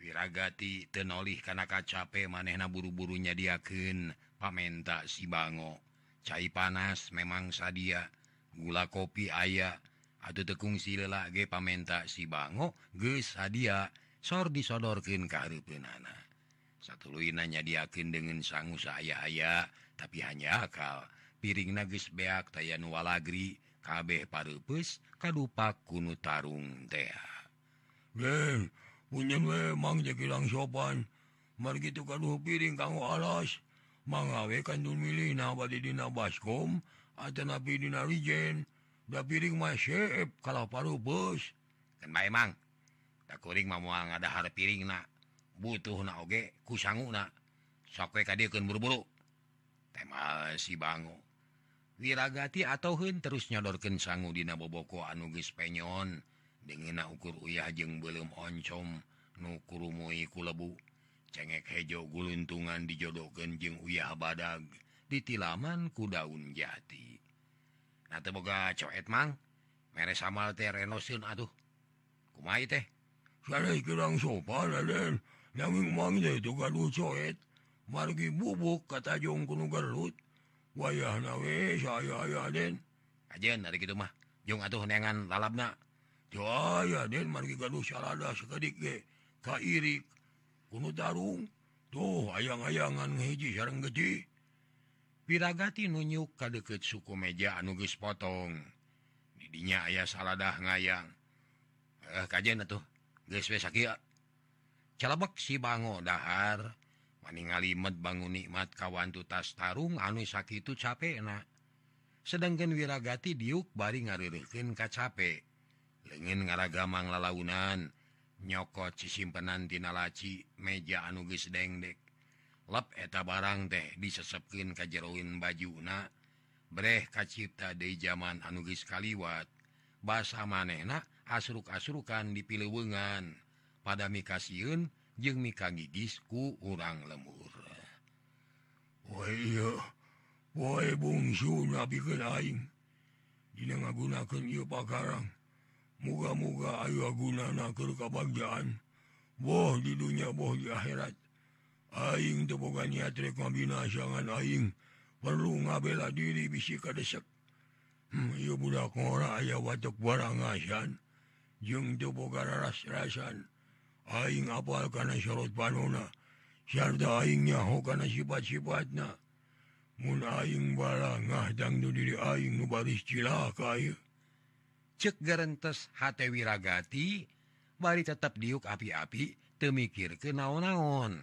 wirragati tenolih karena kacape manehna buru-burunya diaken pamenta si bango. Cair panas memang sadia gula kopi ayah atau tekung silelage pamenta si bango ge sadia sor disodorken kehari penana satu luinanya diaken dengan sangu saya aya tapi hanya akal. Piring nagis beak tayan walagri. kabeh parupus kadupa kuno tarung teh punya memang jelang sopan. Mar gitu kaduh piring kanggo alas. Mengawekan milih dina baskom atau napidina Rijen. Da piring masep kalau parupus kan mang, da kuring mau ngadahar piring na. Butuh na oge ku sanggu na sokwe buru-buru. Tema si bango. wirragati atauhun terus nyodorkan sanggu dina boboko anugis penyon. Dengena ukur uyah jeng belum oncom nukurumoi kulebu cengek hejo guluntungan dijodohkan jeng uyah badag di tilaman ku daun jati. Nah boga coet mang. Mere samal teh renosin atuh. Kumai teh? Saya kurang sopan laden nanging mang teh gaduh coet. Margi bubuk kata jong kunu gelut wayah nawe saya den. Aja dari gitu mah. Jung atuh nengan lalapna. Ya den margi gaduh salada sekedik ge. Kairik kuno tarung. Tuh ayang-ayangan hiji sareng gede piragati nunyuk ka deket suku meja anugis potong. Didinya ayah saladah ngayang. Eh kajen atuh. Geus we sakieu calabek si bango dahar. meningalimet bangun nikmat kawantu tas Tarung anu sakit itu capek enak sedangkan wirragati diuk bari ngarirekin ka capek legin ngaragamang lalaunan nyokot sisimpenantina laci meja anuges dengdek. Lep eta barang teh disesepkin kajjeroin bajuna Breh kacipta de zaman anuges kaliwat. Basa manehna asruk-asrukan dipilih wengan pada mikasiun mi kagigisku urang lemur. Bungsu bungsunya pikir aing. Dina ngagunakan ieu pakarang. Muga-muga ayo agunana keur kabagjaan. Boh di dunia boh di akhirat. Aing teu boga niat rek ngabinasangan aing. Perlu ngabela diri bisi kadesek. Hmm, ieu budak ngora aya watak barang asan jeung teu boga raras-rasan. Aing apal karena sorot panona Syarda aing ho karena sifat-sifatnya Mun aing bala ngahdang nu diri aing nu baris cilaka ya. Cek garantes hate wiragati Bari tetap diuk api-api Temikir ke naon-naon.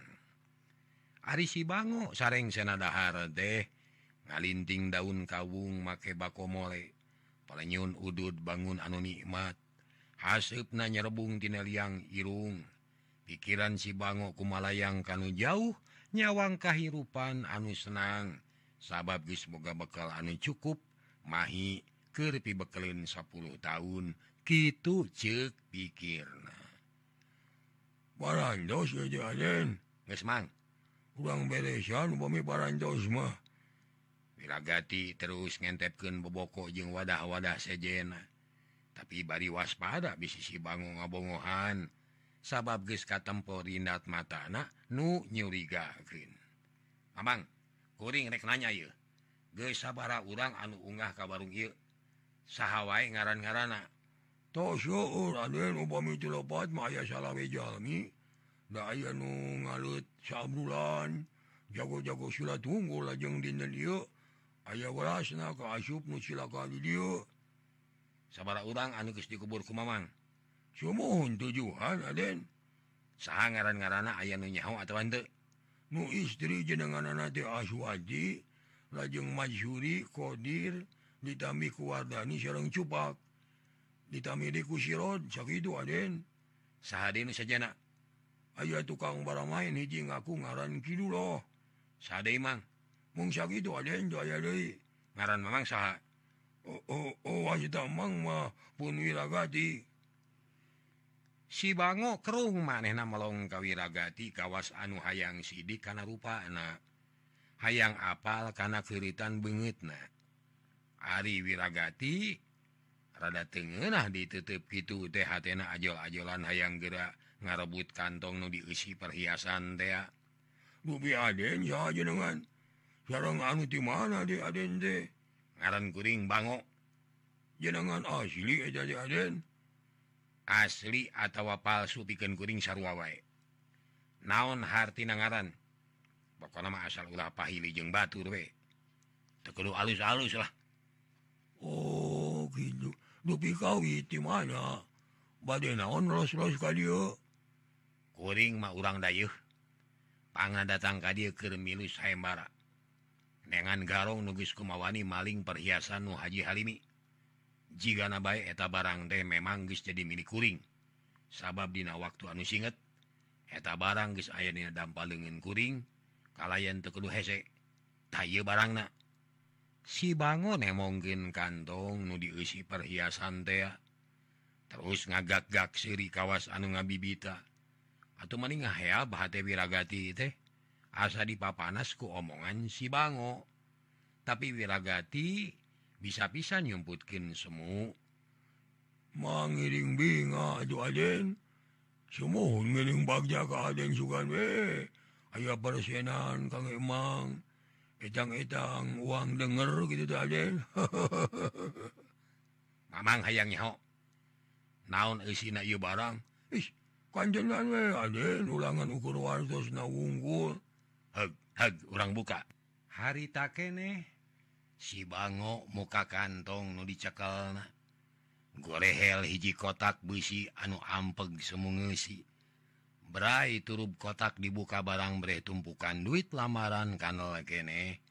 Ari si bango sareng senadahar teh Ngalinting daun kawung make bako mole. Palenyun udud bangun anu nikmat. Hasep na nyerebung tina liang irung. pikiran si bango kumalayang kanu jauh nyawang kahirupan anu senang. Sabab semoga bekal anu cukup mahi kepi bekelin 10 tahun. Gitu cek pikir barandos kurang bumi terus ngentepken boboko jeung wadah-wadah sejena tapi bari waspada bisi si bango ngabongohan sabab Geska temporinat mata anak nu nyuriga Green Abang kuring reknanya y gesabara urang anu unggah kabarung y sahwai ngaran-garana ngalut sabulan jago-jago sila tunggu lajeng di aya wasna ke asub nusila kali sabara urang anu anukis dikubur kumaman sumuhun tujuan Aden sa ngaran-garana aya nunyahu atau nu istri jenengan nanti aswaji lajeng majuri Qdir ditami kuwardani sarang cupak. Ditami diku sirod sakitu Raden. Sahadina sajana. Ayo tukang barang main hiji ngaku ngaran Ki loh sahade imang mung sakitu Aden aya deui. Ngaran memang saha? Oh oh oh wajib mang mah pun wiragati. si bango kerung maneh namelong kawiragati kawas anu hayang sidik karena rupa anak hayang apal karena kiritan bengit nah Ari wirragati rada tengenah ditutup gitu hatena ajol-ajolan hayang gerak ngarebut kantong nu diisi perhiasan tea. Ngaran kuring bango. Jenengan asli aja Aden. asli atau palsu pikeun kuring sarwawa naon hart ngaran pokok nama asal ulah pahili jeung batur we. Tekedu alus-alus lah. Oh gitu. Dupi kau itu mana? Bade naon los-los ka kuring mah urang dayeuh. Pangan datang ka dia keur milu sayembara dengan garong nugis kumawani maling perhiasan nu Haji Halimi. jika na eta barang teh memanggis jadi minikuring sabab dina waktu anu singet eta barang guys aya dina dampalingin kuring kalayan teu kudu hese. Tah barang na si bango nemongkeun kantong nu diisi perhiasan teh terus ngagak-gak siri kawas anu ngabibita atau maning ngahea bahate wiragati teh asa dipapanas ku omongan si bango. Tapi wiragati bisa-bisa nyumputkin semu. Mangiring binga semuaing bagja ka aden sugan we. Aya persenan Kang emang. Etang-etang uang denger gitu Aden. Mamang hayang nyaho. Naon isina barang? Ih, we, Aden. Ulangan ukur wartos na unggul hag, hag, orang buka. Hari tak keneh si Bango muka kantong nu dicekelna. Gorehel hiji kotak besi anu ampeg semungesi Brai turub kotak dibuka barang bre tumpukan duit lamaran kanal kene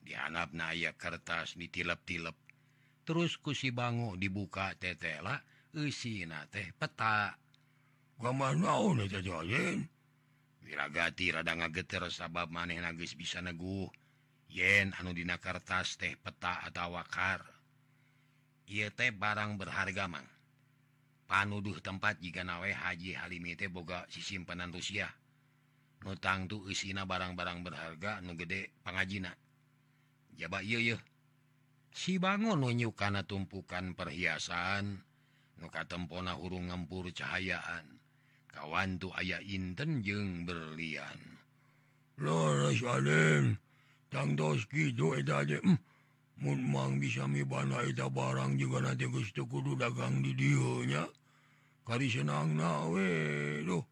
dianap aya kertas ditilep-tilep. Terus kusi Bango dibuka tetela eusina teh peta. Wiragati rada ngageter sabab maneh nagis bisa neguh. yen anudina kertas teh peta atau wakar ia teh barang berharga mang. Panuduh tempat jika nawe Haji Halimite boga sisimpenan Rusia nutang tuh isina barang-barang berharga nu gede pengajina jaba iya iya si bangun nunjuk karena tumpukan perhiasan nuka tempona hurung ngempur cahayaan. Kawan tuh ayah inten jeng berlian. Lores alim. tangdoski hmm. Mumang bisa mi banaita barang juga nanti teu kudu dagang di dieu nya kari senang nawe Duh.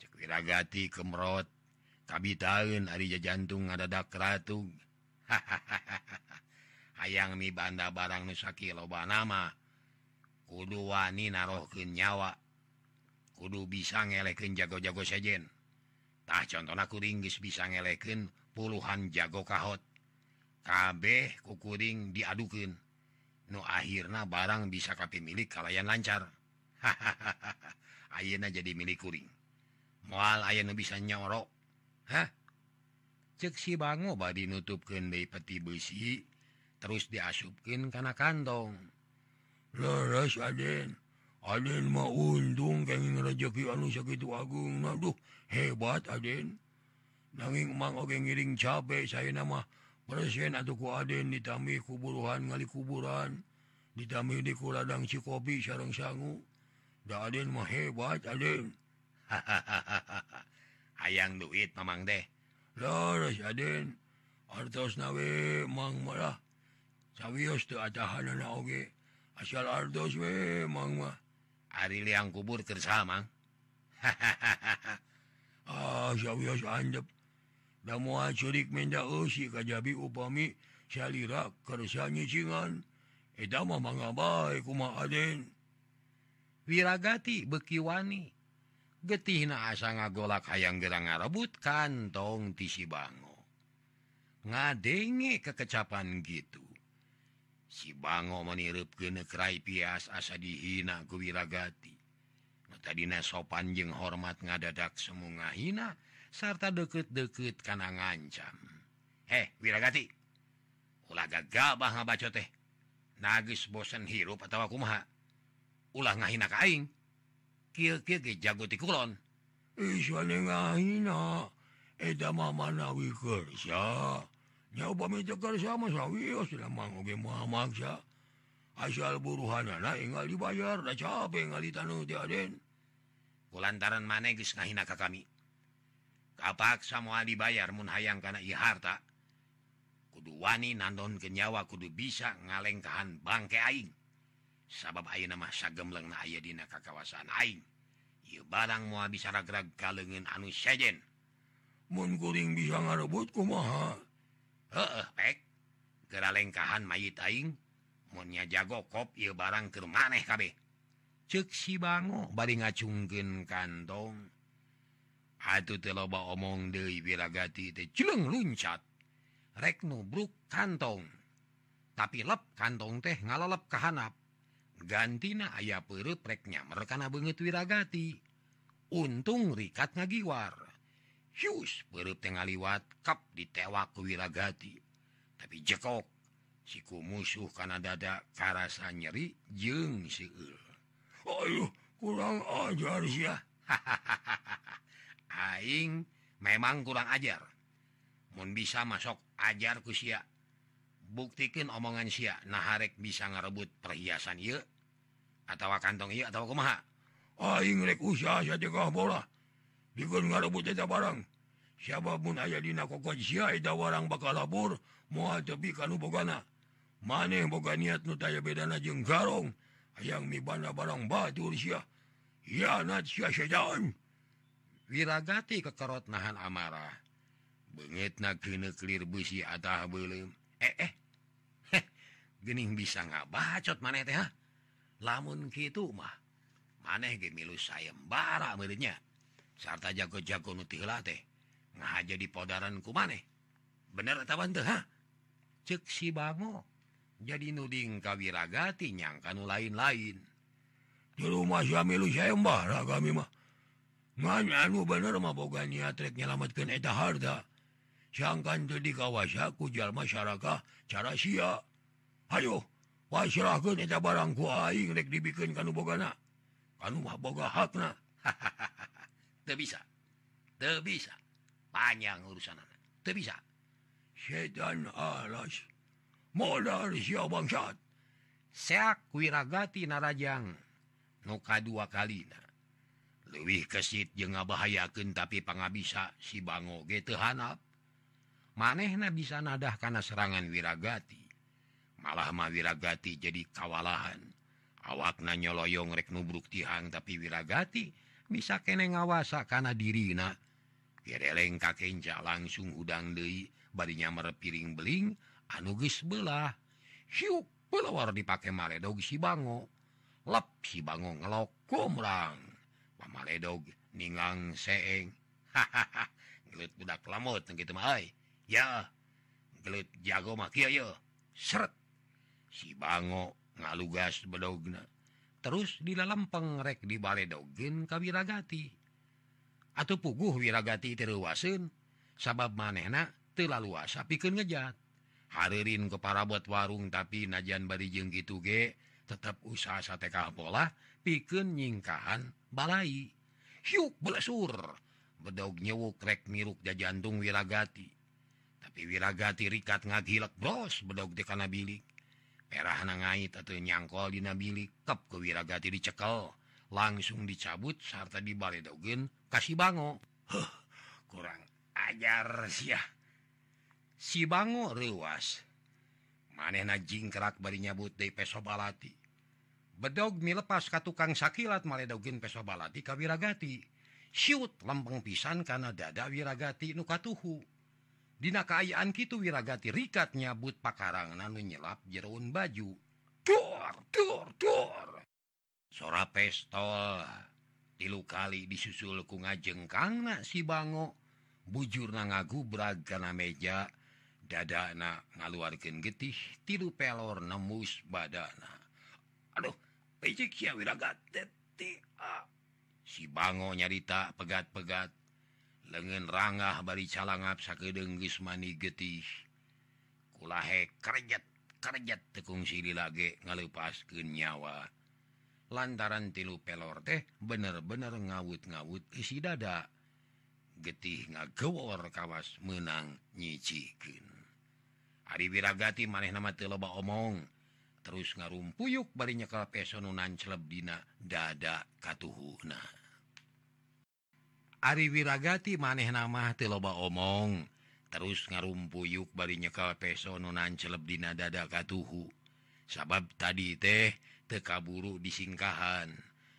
Ceiragati kemrot kabitaeun ari jajantung jantung ratug hayang ratung mi banda barang nu sakiloba nama kudu wani narohkeun nyawa. Kudu bisa ngelekeun jago-jago sejen. Tah contona kuring geus bisa ngelekeun puluhan jago kahot. KB kukuring diadukin Nu akhirnya barang bisa kapi milik lancar. Hahaha Ayeuna jadi milik kuring. Mual nu bisa nyorok. Hah? Cek si bango badi nutupken dari peti besi terus diasupkin karena kantong. Leres Aden. Aden mau untung pengen rezeki anu sakitu agung. Aduh hebat Aden. nanging Mang oge ngiring capek saya nama Presiden atauku Aden ditami kuburuhan ngali kuburan ditami di kuladang Cikopi sarang sangu. Da Aden mah hebat Aden hayang duit Mamang deh laras Aden artos nawe Mang malah sawios teu atahanana oge asal artos we Mang mah ari liang kubur kersa Mang. Hahaha ah sawios andep damuha curik mendausi kajabi upami salira kersa nyicingan edama mangabai kuma Aden wiragati bekiwani. Getihna asa ngagolak hayang gerang ngarebut kantong tisi bango ngadenge kekecapan gitu. Si bango menirup kenerai pias asa dihina nu tadina sopan jeung hormat ngadadak semua hina sarta deket-deket kana ngancam. He wirragati ulaga gabah ngabaco teh. Nagis bosen hirup atau kumaha? Ulah ngahina ka aing. Kieu kieu ge jago ti kulon. Isane ngahina. Eta manawi kersa. kerja? Nyoba meja kersa mah sawios oh, sila mangoge muhammad sa asal buruhanana enggal dibayar da capek ngali tanu ti aden. Kulantaran mana geus ngahina ka kami. kapaksa mua dibayar mun hayang karena harta. Kudu wani nandon kenyawa kudu bisa ngalengkahan bangke Aing. Sabab Ayu nama sagemleng aya dina kakawasan Aing. Y barang mua bisa ragrag kalengen anu sejen. Mukuring bisa ngarebutku maha geralengkahan mayit Aing maunya jago kop ia barang ke maneh kabeh. Ceksi bango bari ngacungken kantong. Atuh teloba omong Dewi biragati tehng luncat. Rek Brook kantong. Tapi lep kantong teh ka kehanap gantina ayah rek reknya kana banget wirragati untung rikat ngagiwar. Hughes perut tengah liwat kap ditewak ke wirragati tapi jekok siku musuh karena dada karasa nyeri jeng siul kurang ajar ya hahaha Aing memang kurang ajar. Mun bisa masuk ajar ku sia. Buktikan omongan sia nah bisa ngarebut perhiasan yuk atau kantong y atau kemaha barang. Siapapun aya di barang bakal labur mau tapi kalau bogana. Maneh boga niat nutaya bedana jeng garong. Ayaang mi bana barang batu Rusia hianat sia sejalan wirragati kekerot nahan amarah banget naklir busi atah belum eh, eh. gening bisa nggak bacot maneh teh lamun gitu mah maneh gemilu sayembara menya sarta jago-jago nutila teh nga jadi podaranku maneh. Bener tawan ha? Cek si bango jadi nuding kawirragati nu lain-lain. Di rumah suami sayembara kami mah. benernya harta siangkan jadi ku jalma masyarakat cara Sya Ayo barang barangku aing rek dibikin kan bogana kamu boga hakna teu bisa teu bisa. Panjang urusan teu bisa. Setan alas modal siap bangsat seak wirragati narajang muka dua kali lebih kesit je ngabahayaken tapi panga bisa si bango getehanap maneh na bisa nadah karena serangan wirragati malah ma wirragati jadi kawalahan. Awakna nyoloyong rek nubruk tihang tapi wirragati bisa kene ngawasa karena dirina. Kireleng kakenca langsung udang Dei badinya merepiring beling anuges belah. Hiup pelawar dipakai mare si bango. Lep si bango ngelok kumrang pamaledog ningang seeng. Hahaha. Gelut budak lamut gitu mah ya. Gelut jago mah kieu yo seret. Si bango ngalugas bedogna terus di dalam pengrek di baledogin ka Wiragati. Atau puguh Wiragati teu sabab manehna teu laluasa pikeun ngejat. Haririn ke para buat warung tapi najan bari jeung kitu ge tetap usaha sate kapola pikeun nyingkaan balai. Hiuk belesur bedog nyewuk rek miruk ja jantung wiragati. Tapi wiragati rikat ngagilek bros bedog di kana bilik. Perah na ngait atau nyangkol dina bilik kep ke wiragati dicekel. Langsung dicabut serta dibaledogen kasih bango huh, kurang ajar sih si bango rewas maneh na jingkrak bari nyabut de peso balati bedog milepas ka tukang sakilat maledogin pesobalati ka wiragati. Siut lempeng pisan karena dada wirragati nukatuhu Dina kaayaan Kitu wiragati rikat nyabut pakarang nanu nyelap jeroun baju. Tur, tur, tur. sora pestol tilu kali disusul ku ngajengkang si bango. Bujur na ngagu bragana meja. Dada na ngaluarkan getih tilu pelor nemus badana Aduh si bango nyarita pegat-pegat lengan ranggah bari calangap sakedeng Gusmani getih kulahe kerjat kerjat tekung sili lagi ngalepas ke nyawa lantaran tilu pelor teh bener-bener ngawut-ngawut isi dada getih ngagewor kawas menang nyicikin Ari Wiragati maneh nama teu loba omong terus ngarumpuyuk barinya kalau pesonan celebdina dada katuhuna. Ari wirragati maneh nama teloba omong. Terus ngarumpuyuk barinya kalau pesonan celebdina dada katuhu. Sabab tadi teh tekaburu disingkahan.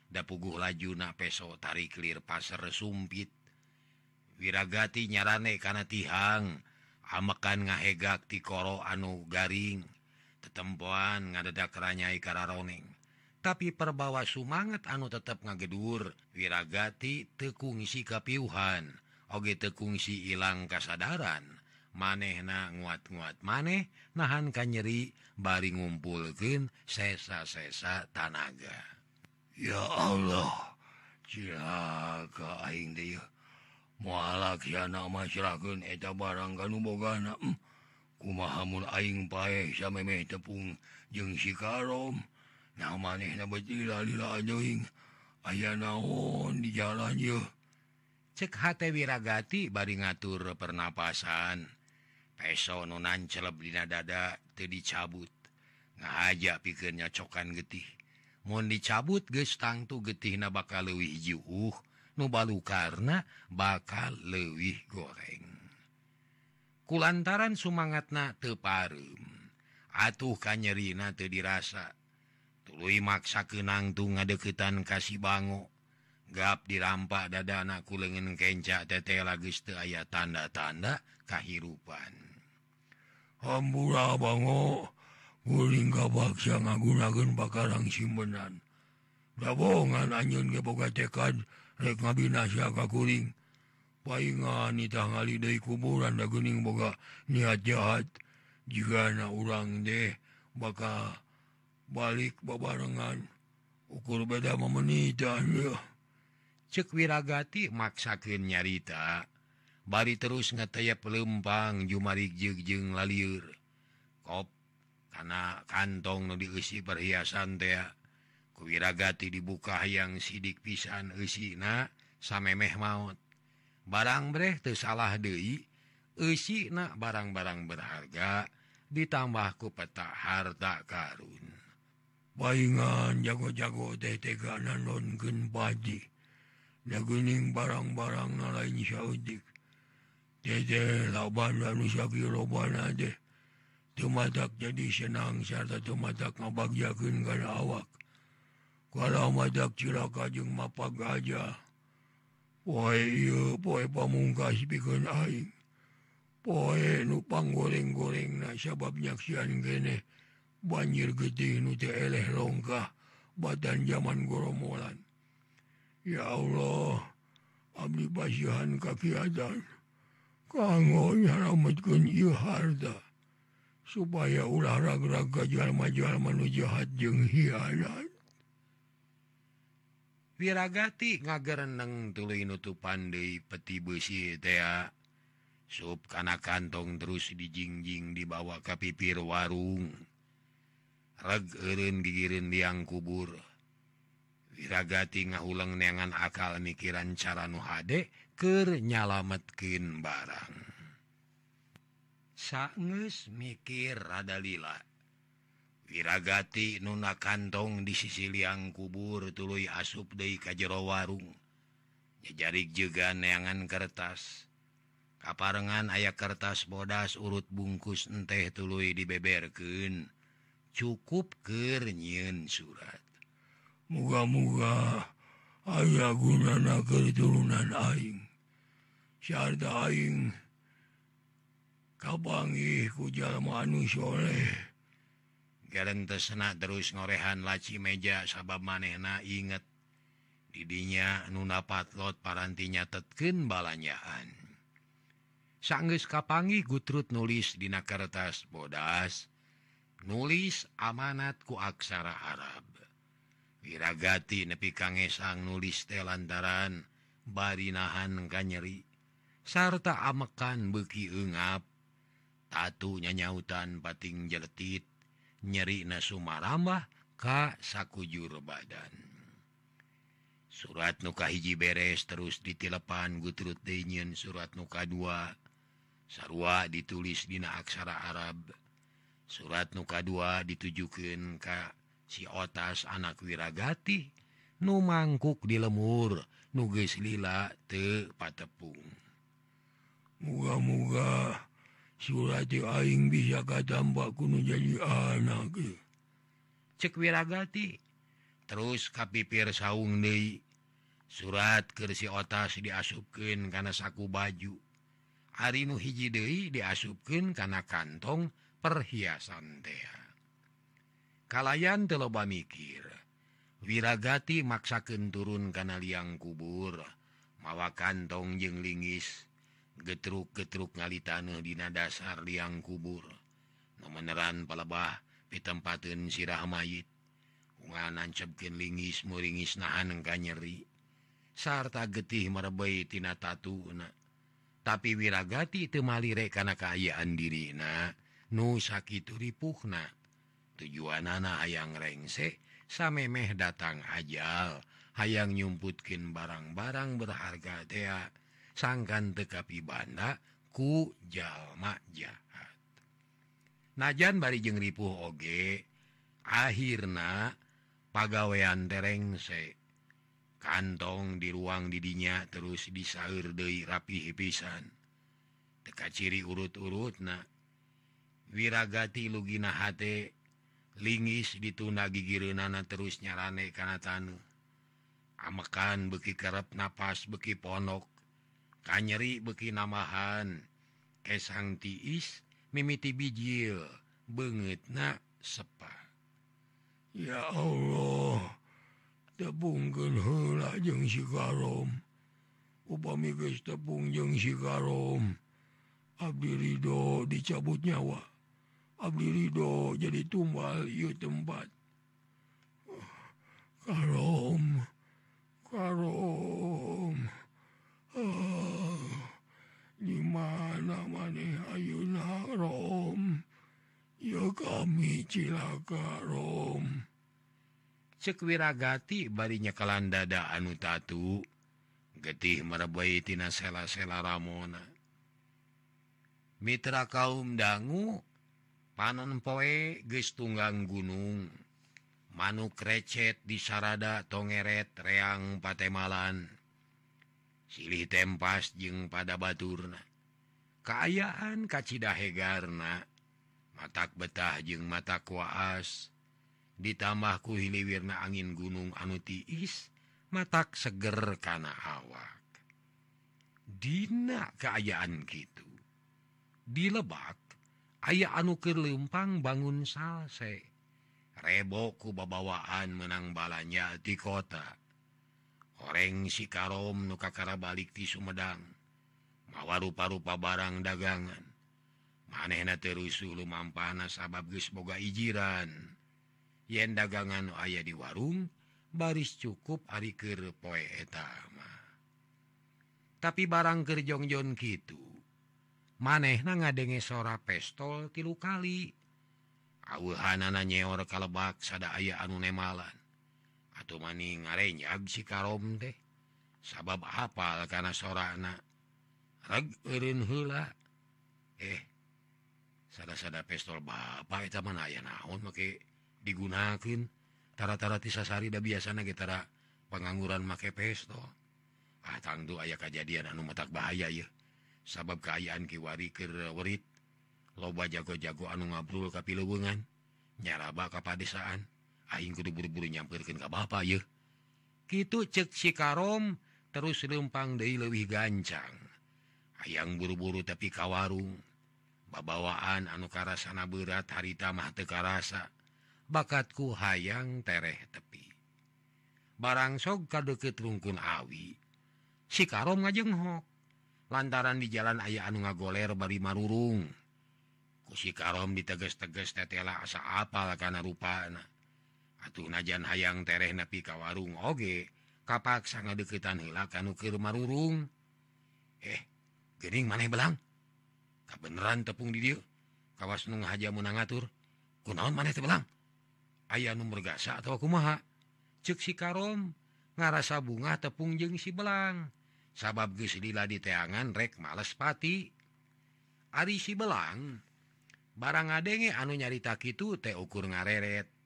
Da puguh laju na peso tarik lir pasar sumpit. Wirragati nyarane karena tihang. Amakan ngahegak ti koro anu garing. tetempuan ngadedak keranyai kararoning. Tapi perbawa sumangat anu tetap ngagedur wirragati tekungsi kapiuhan oge tekungsi ilang kasadaran. Maneh na nguat-nguat maneh nahan kan nyeri bari ngumpulken sesa-sesa tanaga. Ya Allah mualak nama masyarakat eta barang kan boga kumahamun aing pae sameme tepung jeung si karom. Nah maneh na betila lila anjoing aya naon di jalan yo. Cek hate wiragati bari ngatur pernapasan. Peso nonan celeb dina dada teu dicabut. Ngajak pikirnya cokan getih. Mun dicabut geus tangtu getih na bakal leuwih juuh nu balukarna bakal leuwih goreng. kulantaran semangatna teparem atuh kanyerina te dirasa. Tulu maksa kenangtung ngadeketan kasih bango gap dirampak dada anakku lengan kencak tete lagi aya tanda-tanda kahirupan. Hambura bango. Guling kabaksa ngagunakeun bakarang simbenan. Dabongan anyun gebogatekan rek ngabinasa kakuring paingan ditangali dari kuburan da geuning boga niat jahat. Jika na urang deh bakal balik babarengan. Ukur beda memenitan ya. Cekwiragati maksakin nyarita. Bari terus ngetaya pelempang Jumari jejeng lalir kop karena kantong nu diisi perhiasan teh kuwiragati dibuka yang sidik pisan Esina sampai meh maut. barang breh tuh salah Dewi Uina barang-barang berharga ditambahku peta harta karun. Bayangan jago-jago non pagi laguning barang-barang na lain Saudi. Cumatak jadi senang serta cumatak ngebagjakan kana awak. Kalau madak cilaka jeung mapa gajah poe pamungkas pikeun aing poe nu panggoreng-goreng na sabab nyaksian gene. Banjir gede nu eleh longkah badan zaman goromolan ya Allah abdi pasihan kakiadan kanggo nyarametkeun ieu harta. Supaya ulah ragraga jalma-jalma nu jahat jeung hianat wirragati ngagereneng tuluy nutupan di peti besi tea sup kana kantong terus dijingjing dibawa ke pipir warung. Regreun gigirin liang kubur. Wirragati ngahuleng neangan akal mikiran cara nuhade keur nyalametkin barang. Sangus mikir rada lila. piragati nuna kantong di sisi liang kubur tuluy asup De kajjero warung. Jejarik juga neangan kertas. Kaparengan aya kertas bodas urut bungkus enteh tuluy dibeberken cukup kenyiin surat. Muga-muga ayaah gunana keturunan Aing. Syardaing kapangi kujal manusholeh garantesna terus ngorehan laci meja sabab manehna inget. Didinya nunapat lot parantinya tetken balanyaan sanggeus kapangi gutrut nulis dina kertas bodas. Nulis amanat ku aksara Arab. Wirragati nepi kangesang nulis telantaran barinahan kanyeri sarta amekan beki engap tatunya nyautan pating jeletit. nyeri na Sumarambah Ka sakujur badan. Surat nuka hiji beres terus ditelepan gutrut deyin surat nuka 2 sarwa ditulis Dina aksara Arab. Surat nuka 2 ditujukan Ka si otas anak wiragati nu mangkuk di lemur nuges lila te patepung. Muga-muga surati Aing bisa katambah kuno jadi anak. Cewiragati terus kapipir saung De surat kersi otas diasupkan karena saku baju. Arinu hiji Dei diasupkan karena kantong perhiasan teh. Kalayan teloba mikir wiragati maksakan turun karena liang kubur. Mawa kantong jeng linggis getruk getruk ngali tanah dina dasar liang kubur. Nomeneran palebah pitempaten sirah mayit. Ungan ancepkin lingis muringis nahan engka nyeri. Sarta getih merebaitina tatuna tapi wirragati temalire karena kaayaan dirina nu sakit ripuhna. Tujuan anak ayaang rengsek samemeh datang ajal. Hayang nyumputkin barang-barang berharga tea sangkan tekapi banda ku jalma jahat. Najan bari jeng ripuh oge akhirnya pagawean terengse. Kantong di ruang didinya terus disaur dei rapi hipisan teka ciri urut-urut nah lugina luginahati linggis dituna gigiranana terus nyarane karena tanu amekan beki kerep nafas beki ponok. kanyeri beki namahan. Kesang tiis mimiti bijil banget na sepa. Ya Allah tepungken hela jeung sikarom upami geus tepung si sikarom Abdi Ridho dicabut nyawa. Abdi Ridho jadi tumbal ieu tempat. Karom karom Oh, dimana maneh Ayeuna Rom ya kami cilaka Rom. Cekwiragati barinya kalan dada anu tatu getih merebaitina sela-sela Ramona. Mitra kaum dangu panon poe geus tunggang gunung. Manuk recet di sarada tongeret reang patemalan silih tempas jeung pada Baturna. Keayaan kacidahegarna matak betah jeung mata kuas ditambahku hiliwirna angin gunung anu tiis matak seger kana awak. Dina keayaan gitu dilebak aya anu lempang bangun salse. Rebokku babawaan menang balanya di kota. oreng sikarom nukakara balik di Sumedang. Mawa rupa-rupa barang dagangan. Manehna terusulu mampana sabab geus boga ijiran. Yen dagangan ayah di warung baris cukup ari keur poe etama tapi barang kerjongjon gitu manehna ngadenge sora pestol tilu kali. Awuhanana nyeor kalebak sada aya anu nemalan. atau maning ngarenyag si karom teh sabab hafal karena sora anak rag eureun heula eh sada-sada pestol bapak eta mana aya naon make digunakeun. Tara-tara tisasari da biasana ge tara pengangguran make pestol ah tangdu aya kejadian anu matak bahaya ya sabab kaayaan kiwari keur werit. Loba jago-jago anu ngabrul ka pileuweungan nyaraba ka padesaan. Aing kudu buru-buru nyamperkeun ka bapa ya. Kitu cek si karom terus lempang deui leuwih gancang. Hayang buru-buru tapi ka warung. Babawaan anu karasana berat harita mah teu karasa. Bakatku hayang tereh tepi. Barang sok kadeket rungkun awi. Si karom ngajenghok. Lantaran di jalan ayah anu ngagoler bari marurung. Ku si karom diteges-teges tetela asa apal kana rupana. atuh najan hayang tereh nepi ka warung oge. Kapak sangat deketan hilakan ukir marurung eh gening maneh belang? Kabeneran tepung di dia kawas nung haja menang ngatur kunaon maneh teh belang? Aya nu mergasa atau kumaha? Cek si karom ngarasa bunga tepung jeung si belang. Sabab geus lila di teangan rek males pati. Ari si belang barang adenge anu nyarita kitu teh ukur ngareret.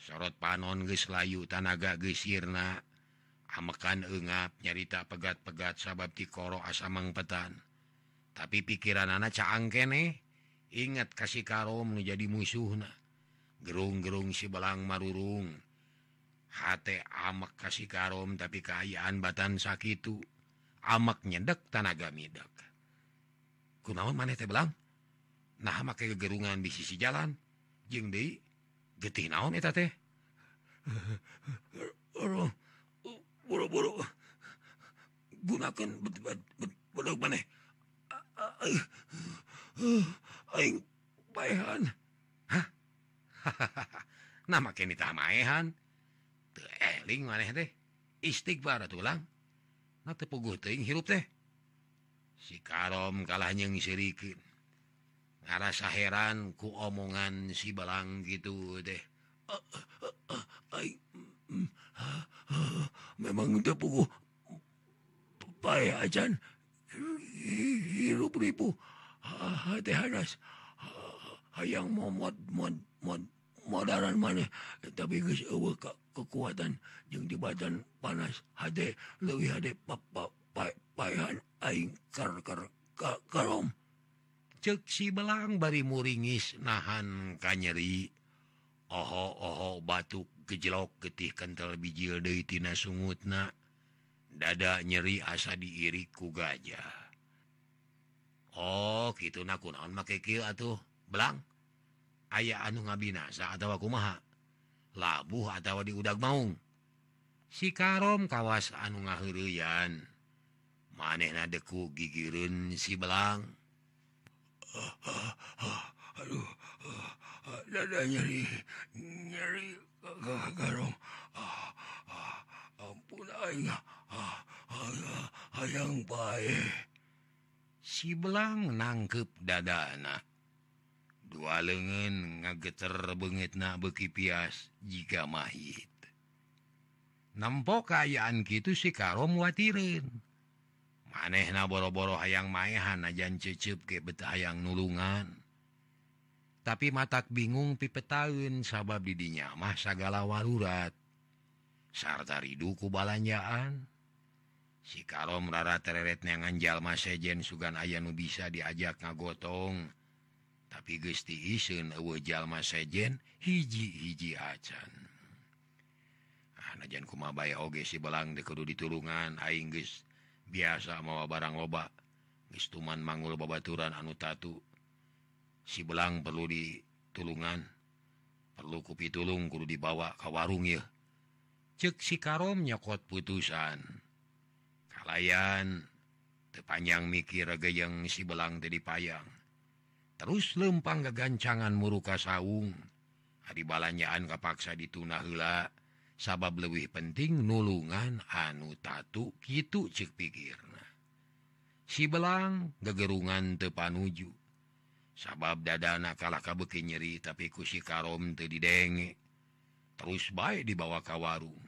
sorot panon gelayu tanaga gesirna amekan enggap nyarita pegat-pegat sabab tikoro asamang petan. Tapi pikiran anak caang kene ingat kasih karom menjadi musuhna. Gerung-gerung si belang marurung. Hate amak kasih karom tapi keayaan batan sakit amak nyedek tanaga midak kunaon maneh teh belang? Nah make kegerungan di sisi jalan. Jeng deui gede naon eta teh boro-boro gunakan bedog maneh aing baehan hah Nama kini ni maehan teu eling maneh teh. Istighfar tulang. Nah teu puguh teuing hirup teh. Si karom kalah nyeng sirikeun rasa heran ku omongan si belang gitu deh. Memang teu puguh pay acan hirup ribu. Ah, Hati hadas hayang mau mod mod mod modaran mana? Tapi geus eueuh kekuatan jeung dibatan panas hade leuwih hade papahan aing kar kar karom. ceksi belang bari muringis nahan kanyeri oho-oho batuk gejlok getih kental bijil Detina sungutna. Dada nyeri asa diiri ku gajah. Oh gitu nakun on make atuh belang. Aya anu ngabinasa atau aku maha labuh atau di udag maung. Si karom kawas anu ngahuruyan maneh nadeku gigirun si belang. aduh dada nyeri nyeri garong ampun aing hayang bae si belang nangkep dadana dua lengan ngageter bengit na beki pias jika mahit nampok kayaan gitu si karom watirin maneh na boro-boro hayang maehan najan cecep ke beta hayang nulungan. Tapi matak bingung pipetaun sabab didinya mah sagala warurat sarta ridku balanjaan. Si karom rara tereret tereretnya jalma sejen sugan aya nu bisa diajak ngagotong. Tapi gesti isun jalma sejen hiji-hiji acan. Ah, najan kumabaya oge si belang dekedu ditulungan Aing geus biasa mawa barang loba. Istuman manggul babaturan anu tatu. Si belang perlu ditulungan. Perlu kupi tulung kudu dibawa ka warung ya. Cek si karom nyokot putusan. Kalayan tepanjang mikir yang si belang jadi payang terus lempang kegancangan muruka saung. Hari balanyaan kapaksa dituna heula. sabab lebih penting nulungan anu tatu gitu cek pikirna. Si belang gegerungan tepanuju sabab dadana kalah kabeki nyeri tapi kusi karom te didenge. Terus baik dibawa ke warung.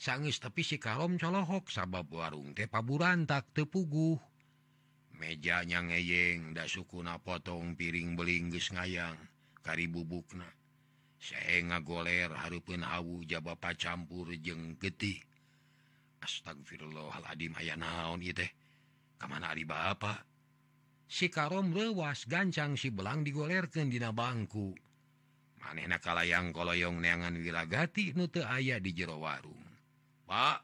Sangis tapi si karom colohok sabab warung teh paburan tak tepuguh mejanya ngeyeng da sukuna potong piring belingges ngayang kari bubukna saya ngagoler harupun Hawu jaba campur jeng getih astagfirullahaladzim aya naon teh? Kemana hari Bapak si karom lewas gancang si belang digolerkeun dina bangku. Manehna kalayang koloyong neangan wirragati nute ayah di jero warung. Pak!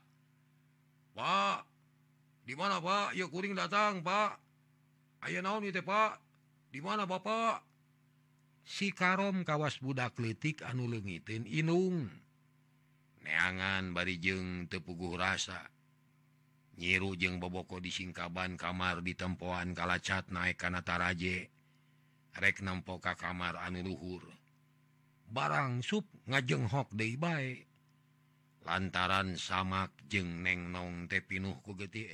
Pak! Di mana Pak? Yuk kuring datang Pak. Aya naon teh Pak? Di mana Bapak? si karom kawas budak kritik anu leungiteun inung. Neangan bari jeng tepuguh rasa. Nyiru jeng boboko di singkaban kamar di tempoan kalacat naik kanataraje rek nempoka kamar anu luhur. Barang sup ngajenghok de bae. Lantaran samak jeng neng nong tepinuh ku geti